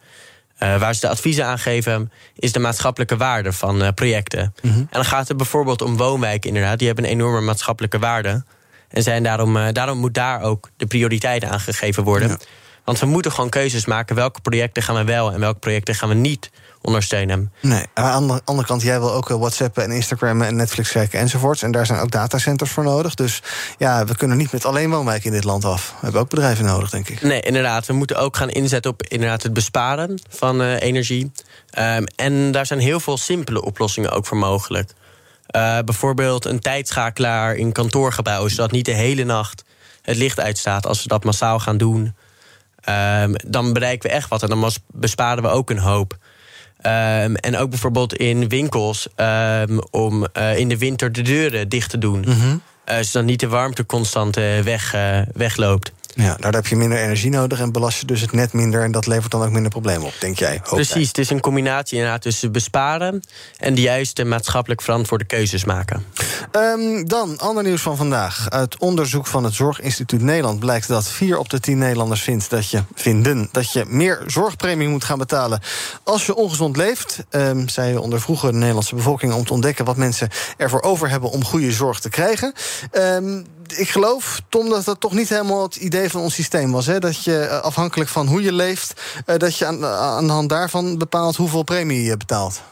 uh, waar ze de adviezen aan geven, is de maatschappelijke waarde van uh, projecten. Mm -hmm. En dan gaat het bijvoorbeeld om woonwijken, inderdaad. Die hebben een enorme maatschappelijke waarde. En zijn daarom, uh, daarom moet daar ook de prioriteit aan gegeven worden. Ja. Want we moeten gewoon keuzes maken. Welke projecten gaan we wel en welke projecten gaan we niet ondersteunen. Nee, aan de andere kant, jij wil ook WhatsAppen en Instagram en Netflix kijken enzovoorts. En daar zijn ook datacenters voor nodig. Dus ja, we kunnen niet met alleen woonwijken in dit land af. We hebben ook bedrijven nodig, denk ik. Nee, inderdaad. We moeten ook gaan inzetten op inderdaad het besparen van uh, energie. Um, en daar zijn heel veel simpele oplossingen ook voor mogelijk. Uh, bijvoorbeeld een tijdschakelaar in kantoorgebouwen, zodat niet de hele nacht het licht uitstaat als we dat massaal gaan doen. Um, dan bereiken we echt wat en dan besparen we ook een hoop. Um, en ook bijvoorbeeld in winkels um, om uh, in de winter de deuren dicht te doen. Mm -hmm. uh, zodat niet de warmte constant uh, weg, wegloopt. Ja, daar heb je minder energie nodig en belast je dus het net minder. En dat levert dan ook minder problemen op, denk jij? Precies, jij. het is een combinatie inderdaad tussen besparen en de juiste maatschappelijk verantwoorde keuzes maken. Um, dan, ander nieuws van vandaag. Uit onderzoek van het Zorginstituut Nederland blijkt dat vier op de tien Nederlanders vindt dat je, vinden dat je meer zorgpremie moet gaan betalen als je ongezond leeft. Um, zij ondervroegen de Nederlandse bevolking om te ontdekken wat mensen ervoor over hebben om goede zorg te krijgen. Um, ik geloof, Tom, dat dat toch niet helemaal het idee van ons systeem was. Hè? Dat je afhankelijk van hoe je leeft, dat je aan, aan de hand daarvan bepaalt hoeveel premie je betaalt.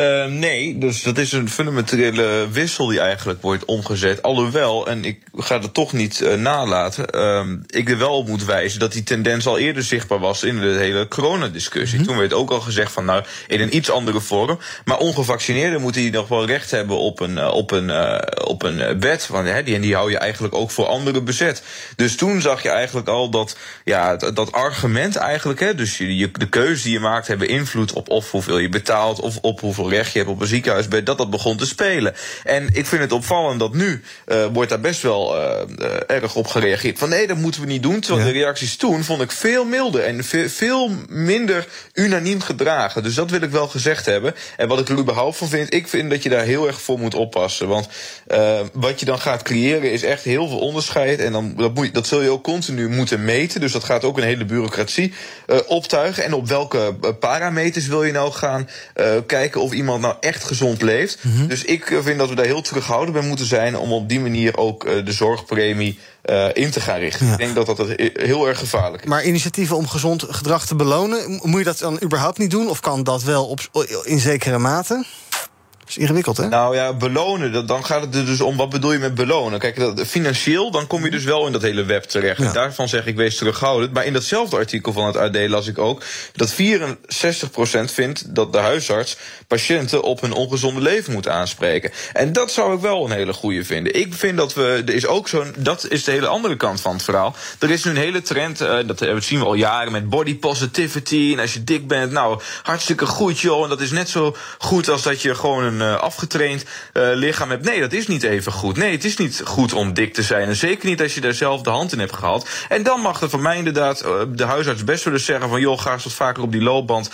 Uh, nee, dus dat is een fundamentele wissel die eigenlijk wordt omgezet. Alhoewel, en ik ga het toch niet uh, nalaten, uh, ik er wel op moet wijzen dat die tendens al eerder zichtbaar was in de hele coronadiscussie. Mm -hmm. Toen werd ook al gezegd van nou, in een iets andere vorm. Maar ongevaccineerden moeten die nog wel recht hebben op een, op een, uh, op een bed. Want hè, die, en die hou je eigenlijk ook voor anderen bezet. Dus toen zag je eigenlijk al dat, ja, dat argument eigenlijk, hè, dus je, je, de keuze die je maakt hebben invloed op of hoeveel je betaalt of op hoeveel recht je hebt op een ziekenhuisbed, dat dat begon te spelen. En ik vind het opvallend dat nu uh, wordt daar best wel uh, uh, erg op gereageerd. Van nee, dat moeten we niet doen. Terwijl ja. de reacties toen vond ik veel milder en veel, veel minder unaniem gedragen. Dus dat wil ik wel gezegd hebben. En wat ik er überhaupt van vind, ik vind dat je daar heel erg voor moet oppassen. Want wat je dan gaat creëren is echt heel veel onderscheid. En dan, dat, moet, dat zul je ook continu moeten meten. Dus dat gaat ook een hele bureaucratie optuigen. En op welke parameters wil je nou gaan kijken of iemand nou echt gezond leeft. Mm -hmm. Dus ik vind dat we daar heel terughoudend bij moeten zijn om op die manier ook uh, de zorgpremie uh, in te gaan richten. Ja. Ik denk dat dat heel erg gevaarlijk is. Maar initiatieven om gezond gedrag te belonen, moet je dat dan überhaupt niet doen? Of kan dat wel op, in zekere mate? Is ingewikkeld, hè? Nou ja, belonen, dan gaat het er dus om wat bedoel je met belonen. Kijk, dat, financieel, dan kom je dus wel in dat hele web terecht. Ja. En daarvan zeg ik, wees terughoudend. Maar in datzelfde artikel van het AD las ik ook... dat 64% vindt dat de huisarts patiënten op hun ongezonde leven moet aanspreken. En dat zou ik wel een hele goede vinden. Ik vind dat we, er is ook zo'n, dat is de hele andere kant van het verhaal. Er is nu een hele trend, uh, dat zien we al jaren met body positivity. En als je dik bent, nou, hartstikke goed joh. En dat is net zo goed als dat je gewoon een uh, afgetraind uh, lichaam hebt. Nee, dat is niet even goed. Nee, het is niet goed om dik te zijn. En zeker niet als je daar zelf de hand in hebt gehad. En dan mag er van mij inderdaad uh, de huisarts best wel eens zeggen van... joh, ga eens wat vaker op die loopband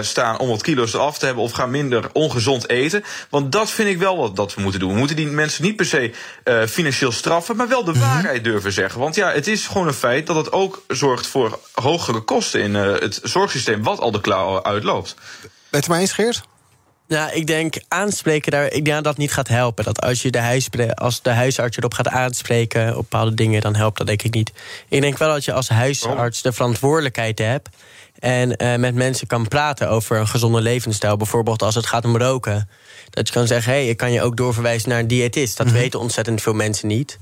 staan om wat kilo's eraf te hebben... of ga minder ongezond eten. Want dat vind ik wel wat dat we moeten doen. We moeten die mensen niet per se financieel straffen... maar wel de -hmm. waarheid durven zeggen. Want ja, het is gewoon een feit dat het ook zorgt voor hogere kosten... in het zorgsysteem wat al de klauwen uitloopt. Ben je het maar eens, Geert? Nou, ik denk aanspreken daar. Ik denk dat dat niet gaat helpen. Dat als je de, huispre- als de huisarts erop gaat aanspreken op bepaalde dingen, dan helpt dat denk ik niet. Ik denk wel dat je als huisarts de verantwoordelijkheid hebt. En eh, met mensen kan praten over een gezonde levensstijl. Bijvoorbeeld als het gaat om roken. Dat je kan zeggen, hé, hey, ik kan je ook doorverwijzen naar een diëtist. Dat weten ontzettend veel mensen niet.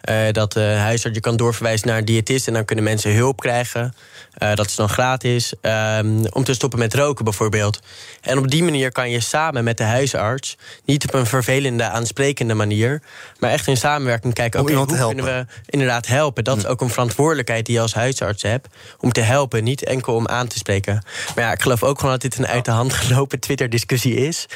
Eh, dat de huisarts je kan doorverwijzen naar een diëtist... en dan kunnen mensen hulp krijgen. Eh, dat is dan gratis. ehm, om te stoppen met roken bijvoorbeeld. En op die manier kan je samen met de huisarts... niet op een vervelende, aansprekende manier... maar echt in samenwerking kijken... Oké, hoe kunnen we inderdaad helpen? Dat is ook een verantwoordelijkheid die je als huisarts hebt... om te helpen, niet enkel om aan te spreken. Maar ja, ik geloof ook gewoon dat dit een uit de hand gelopen Twitter-discussie is.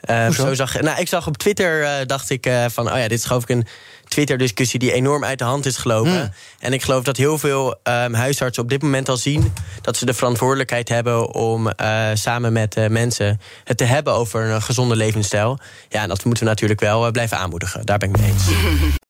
Eh, Hoezo? zo zag, nou, ik zag op Twitter, eh, dacht ik eh, van... oh ja, dit is geloof ik een Twitter-discussie die enorm uit de hand is gelopen. Hmm. En ik geloof dat heel veel ehm, huisartsen op dit moment al zien... dat ze de verantwoordelijkheid hebben om eh, samen met eh, mensen... het te hebben over een gezonde levensstijl. Ja, en dat moeten we natuurlijk wel eh, blijven aanmoedigen. Daar ben ik mee eens.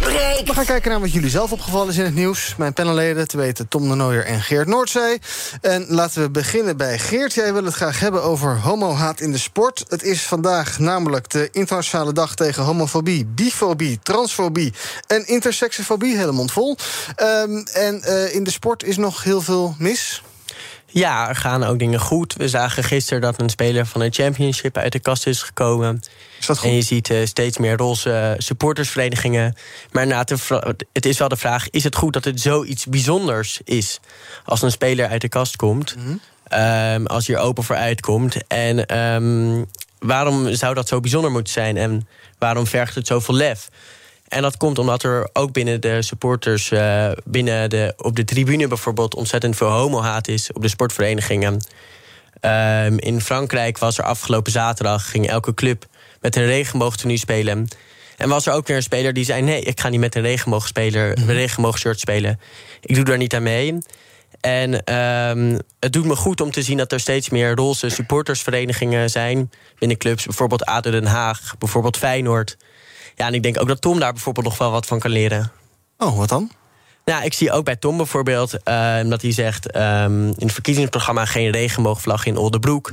We gaan kijken naar wat jullie zelf opgevallen is in het nieuws. Mijn panelleden, te weten Tom de Nooier en Geert Noordzee. En laten we beginnen bij Geert. Jij wil het graag hebben over homohaat in de sport. Het is vandaag namelijk de internationale dag tegen homofobie, bifobie, transfobie en intersexofobie. Hele mond vol. Ehm, en eh, in de sport is nog heel veel mis. Ja, er gaan ook dingen goed. We zagen gisteren dat een speler van een championship uit de kast is gekomen. Is dat goed? En je ziet eh, steeds meer roze supportersverenigingen. Maar na het is wel de vraag: is het goed dat het zoiets bijzonders is als een speler uit de kast komt? Ehm, als je er open voor uitkomt. En ehm, waarom zou dat zo bijzonder moeten zijn? En waarom vergt het zoveel lef? En dat komt omdat er ook binnen de supporters, eh, binnen de, op de tribune bijvoorbeeld, ontzettend veel homohaat is op de sportverenigingen. Ehm, in Frankrijk was er afgelopen zaterdag, ging elke club met een regenboogtenue spelen. En was er ook weer een speler die zei: Nee, ik ga niet met een regenboogspeler, een regenboogshirt spelen. Ik doe daar niet aan mee. En ehm, het doet me goed om te zien dat er steeds meer roze supportersverenigingen zijn binnen clubs. Bijvoorbeeld ADO Den Haag, bijvoorbeeld Feyenoord. Ja, en ik denk ook dat Tom daar bijvoorbeeld nog wel wat van kan leren. Oh, wat dan? Nou, ik zie ook bij Tom bijvoorbeeld ehm, dat hij zegt... ehm, in het verkiezingsprogramma geen regenboogvlag in Oldenbroek.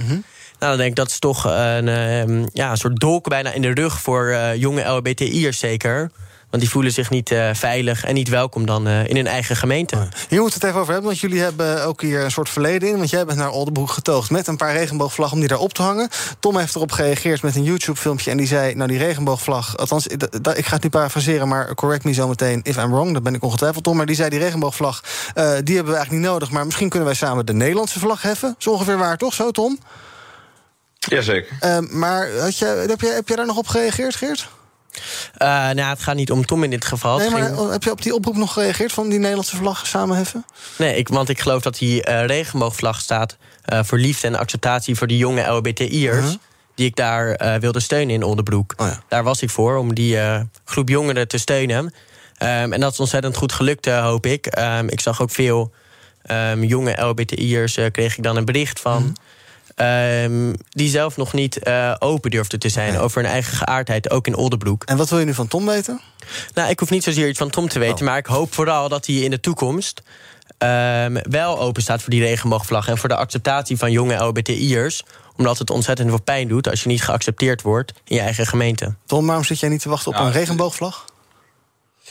Nou, dan denk ik dat is toch een, ehm, ja, een soort dolk bijna in de rug... voor eh, jonge LHBTI'ers zeker. Want die voelen zich niet eh, veilig en niet welkom dan eh, in hun eigen gemeente. Hier moeten we het even over hebben, want jullie hebben ook hier een soort verleden in. Want jij bent naar Oldenbroek getoogd met een paar regenboogvlaggen om die daar op te hangen. Tom heeft erop gereageerd met een YouTube-filmpje en die zei: Nou, die regenboogvlag, althans, d- ik ga het nu parafraseren, maar correct me zo meteen if I'm wrong. Dat ben ik ongetwijfeld, Tom. Maar die zei: Die regenboogvlag, eh, die hebben we eigenlijk niet nodig, maar misschien kunnen wij samen de Nederlandse vlag heffen. Zo ongeveer waar, toch zo, Tom? Jazeker. Maar had jij, heb, jij, heb jij daar nog op gereageerd, Geert? Eh, nou, het gaat niet om Tom in dit geval. Nee, Het maar ging- heb je op die oproep nog gereageerd van die Nederlandse vlag samenheffen? Nee, ik, want ik geloof dat die eh, regenboogvlag staat eh, voor liefde en acceptatie voor die jonge LHBTI'ers. Uh-huh. Die ik daar wilde steunen in Oldenbroek. Oh Daar was ik voor, om die groep jongeren te steunen. Ehm, en dat is ontzettend goed gelukt, hoop ik. Ehm, ik zag ook veel ehm, jonge LHBTI'ers, eh, kreeg ik dan een bericht van. Mhm. Ehm, die zelf nog niet eh, open durfden te zijn over hun eigen geaardheid, ook in Oldenbroek. En wat wil je nu van Tom weten? Nou, ik hoef niet zozeer iets van Tom te weten, maar ik hoop vooral dat hij in de toekomst ehm, wel open staat voor die regenboogvlag en voor de acceptatie van jonge LBTI'ers. Omdat het ontzettend veel pijn doet als je niet geaccepteerd wordt in je eigen gemeente. Tom, waarom zit jij niet te wachten op Ja, een regenboogvlag?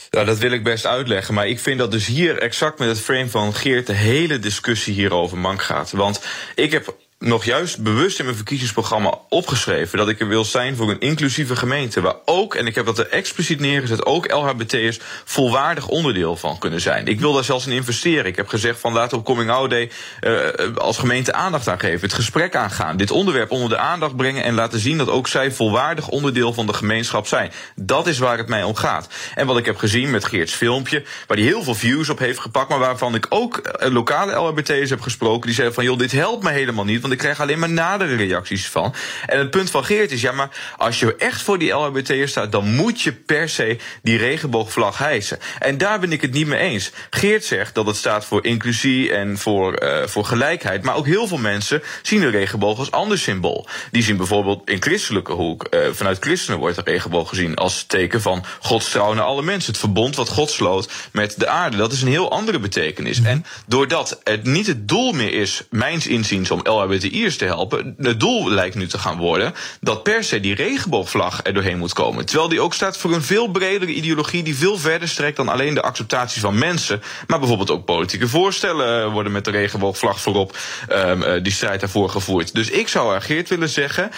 Ja, dat wil ik best uitleggen. Maar ik vind dat dus hier exact met het frame van Geert de hele discussie hierover mank gaat. Want ik heb nog juist bewust in mijn verkiezingsprogramma opgeschreven dat ik er wil zijn voor een inclusieve gemeente. Waar ook, en ik heb dat er expliciet neergezet, ook LHBT'ers volwaardig onderdeel van kunnen zijn. Ik wil daar zelfs in investeren. Ik heb gezegd van laten we op Coming Out Day eh, als gemeente aandacht aan geven. Het gesprek aangaan. Dit onderwerp onder de aandacht brengen en laten zien dat ook zij volwaardig onderdeel van de gemeenschap zijn. Dat is waar het mij om gaat. En wat ik heb gezien met Geerts filmpje, waar hij heel veel views op heeft gepakt, maar waarvan ik ook eh, lokale LHBT'ers heb gesproken, die zeiden van joh, dit helpt me helemaal niet. Want ik krijg alleen maar nadere reacties van. En het punt van Geert is, ja, maar als je echt voor die LHBT'ers staat, dan moet je per se die regenboogvlag hijsen. En daar ben ik het niet mee eens. Geert zegt dat het staat voor inclusie en voor, uh, voor gelijkheid. Maar ook heel veel mensen zien de regenboog als ander symbool. Die zien bijvoorbeeld in christelijke hoek, uh, vanuit christenen wordt de regenboog gezien als teken van Gods trouw naar alle mensen. Het verbond wat God sloot met de aarde. Dat is een heel andere betekenis. En doordat het niet het doel meer is, mijns inziens, om LHBTI'ers te helpen. Het doel lijkt nu te gaan worden dat per se die regenboogvlag er doorheen moet komen. Terwijl die ook staat voor een veel bredere ideologie die veel verder strekt dan alleen de acceptatie van mensen. Maar bijvoorbeeld ook politieke voorstellen worden met de regenboogvlag voorop um, die strijd daarvoor gevoerd. Dus ik zou aan Geert willen zeggen.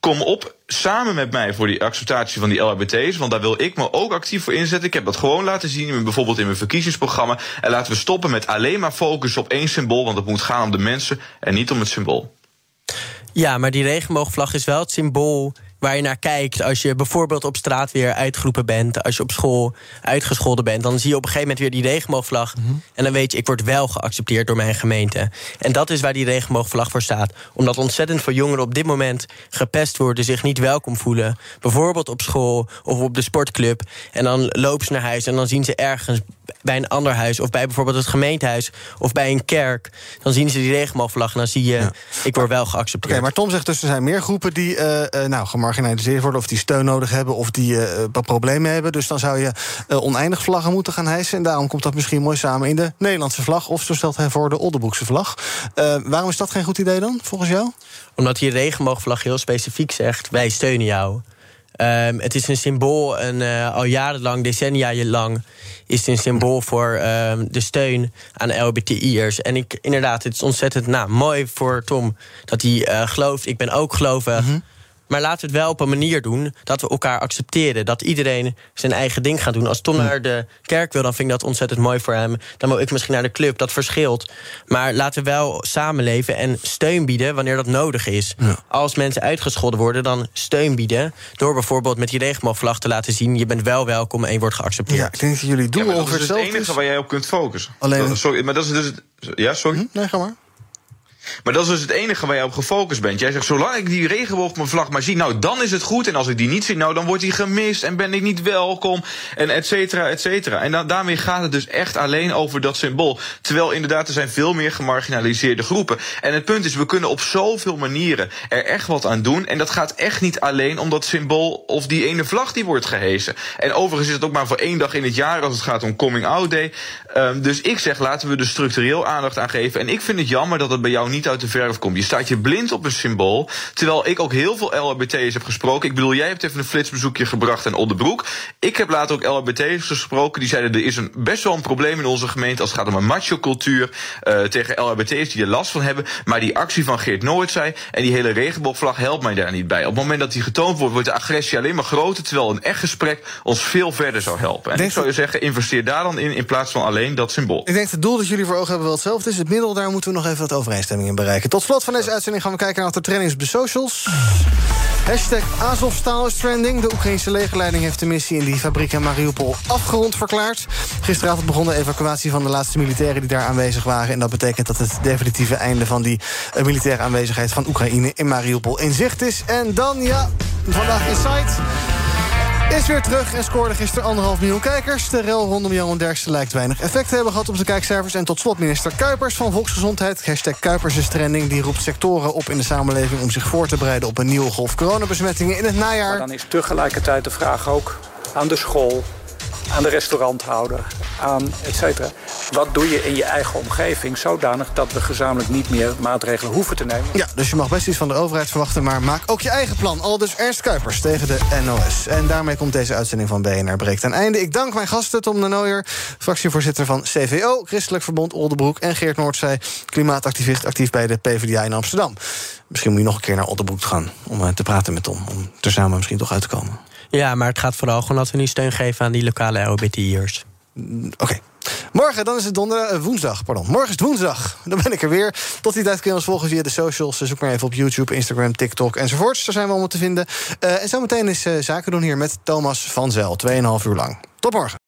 Kom op samen met mij voor die acceptatie van die LHBT's. Want daar wil ik me ook actief voor inzetten. Ik heb dat gewoon laten zien, bijvoorbeeld in mijn verkiezingsprogramma. En laten we stoppen met alleen maar focus op één symbool. Want het moet gaan om de mensen en niet om het symbool. Ja, maar die regenboogvlag is wel het symbool waar je naar kijkt. Als je bijvoorbeeld op straat weer uitgeroepen bent, als je op school uitgescholden bent, dan zie je op een gegeven moment weer die regenboogvlag. Mhm. En dan weet je, ik word wel geaccepteerd door mijn gemeente. En dat is waar die regenboogvlag voor staat. Omdat ontzettend veel jongeren op dit moment gepest worden, zich niet welkom voelen. Bijvoorbeeld op school of op de sportclub. En dan lopen ze naar huis en dan zien ze ergens bij een ander huis, of bij bijvoorbeeld het gemeentehuis, of bij een kerk, dan zien ze die regenboogvlag en dan zie je, ik word wel geaccepteerd. Oké, maar Tom zegt dus er zijn meer groepen die uh, nou, gemarginaliseerd worden, of die steun nodig hebben, of die uh, problemen hebben. Dus dan zou je uh, oneindig vlaggen moeten gaan hijsen. En daarom komt dat misschien mooi samen in de Nederlandse vlag, of zo stelt hij voor de Oldenboekse vlag. waarom is dat geen goed idee dan, volgens jou? Omdat die regenboogvlag heel specifiek zegt: wij steunen jou. Um, het is een symbool, een, uh, al jarenlang, decennia lang, is het een symbool voor um, de steun aan LBTI'ers. En ik, inderdaad, het is ontzettend nou, mooi voor Tom dat hij uh, gelooft. Ik ben ook gelovig. Mm -hmm. Maar laten we het wel op een manier doen dat we elkaar accepteren. Dat iedereen zijn eigen ding gaat doen. Als Tom naar de kerk wil, dan vind ik dat ontzettend mooi voor hem. Dan wil ik misschien naar de club, dat verschilt. Maar laten we wel samenleven en steun bieden wanneer dat nodig is. Ja. Als mensen uitgescholden worden, dan steun bieden. Door bijvoorbeeld met die regenboogvlag te laten zien... je bent wel welkom en je wordt geaccepteerd. Ja, ik denk dat jullie doen ja, Dat is het enige waar jij op kunt focussen. Alleen... Sorry, maar dat is dus... Ja, sorry? Hm? Nee, ga maar. Maar dat is dus het enige waar jij op gefocust bent. Jij zegt, zolang ik die regenboog op mijn vlag maar zie, nou dan is het goed. En als ik die niet zie, nou dan wordt die gemist en ben ik niet welkom. En et cetera, et cetera. En daarmee gaat het dus echt alleen over dat symbool. Terwijl inderdaad, er zijn veel meer gemarginaliseerde groepen. En het punt is, we kunnen op zoveel manieren er echt wat aan doen. En dat gaat echt niet alleen om dat symbool of die ene vlag die wordt gehezen. En overigens is het ook maar voor één dag in het jaar als het gaat om Coming Out Day. Um, dus ik zeg, laten we er structureel aandacht aan geven. En ik vind het jammer dat het bij jou niet uit de verf komt. Je staat je blind op een symbool. Terwijl ik ook heel veel LHBT'ers heb gesproken. Ik bedoel, jij hebt even een flitsbezoekje gebracht aan Onderbroek. Ik heb later ook LHBT'ers gesproken. Die zeiden, er is een, best wel een probleem in onze gemeente... als het gaat om een macho-cultuur uh, tegen LHBT'ers die er last van hebben. Maar die actie van Geert Nooit zei... en die hele regenboogvlag helpt mij daar niet bij. Op het moment dat die getoond wordt, wordt de agressie alleen maar groter... terwijl een echt gesprek ons veel verder zou helpen. En denk ik zou je zeggen, investeer daar dan in... in plaats van alleen dat symbool. Ik denk het doel dat jullie voor ogen hebben wel hetzelfde is. Het middel, daar moeten we nog even wat overeenstemming bereiken. Tot slot van deze uitzending gaan we kijken naar de trainings op de socials. Hashtag Azovstal is trending. De Oekraïnse legerleiding heeft de missie in die fabriek in Mariupol afgerond verklaard. Gisteravond begon de evacuatie van de laatste militairen die daar aanwezig waren. En dat betekent dat het definitieve einde van die uh, militaire aanwezigheid van Oekraïne in Mariupol in zicht is. En dan, ja, vandaag in site is weer terug en scoorde gisteren anderhalf miljoen kijkers. De rel rondom Johan Derksen lijkt weinig effect te hebben gehad op de kijkcijfers. En tot slot minister Kuipers van Volksgezondheid. Hashtag Kuipers is trending. Die roept sectoren op in de samenleving om zich voor te bereiden op een nieuwe golf coronabesmettingen in het najaar. Maar dan is tegelijkertijd de vraag ook aan de school, aan de restauranthouder, aan et cetera. Wat doe je in je eigen omgeving zodanig dat we gezamenlijk niet meer maatregelen hoeven te nemen? Ja, dus je mag best iets van de overheid verwachten, maar maak ook je eigen plan. Al dus Ernst Kuipers tegen de NOS. En daarmee komt deze uitzending van BNR Breekt aan einde. Ik dank mijn gasten Tom de Nooijer, fractievoorzitter van CVO... Christelijk Verbond Oldenbroek en Geert Noordzij... klimaatactivist actief bij de PvdA in Amsterdam. Misschien moet je nog een keer naar Oldenbroek gaan om te praten met Tom... om er samen misschien toch uit te komen. Ja, maar het gaat vooral gewoon dat we nu steun geven aan die lokale LBTI'ers. Oké. Okay. Morgen, dan is het donderdag, uh, woensdag, pardon. Morgen is het woensdag. Dan ben ik er weer. Tot die tijd kun je ons volgen via de socials. Zoek maar even op YouTube, Instagram, TikTok enzovoorts. Daar zijn we allemaal te vinden. Uh, en zometeen is uh, Zaken doen hier met Thomas van Zel. 2,5 uur lang. Tot morgen.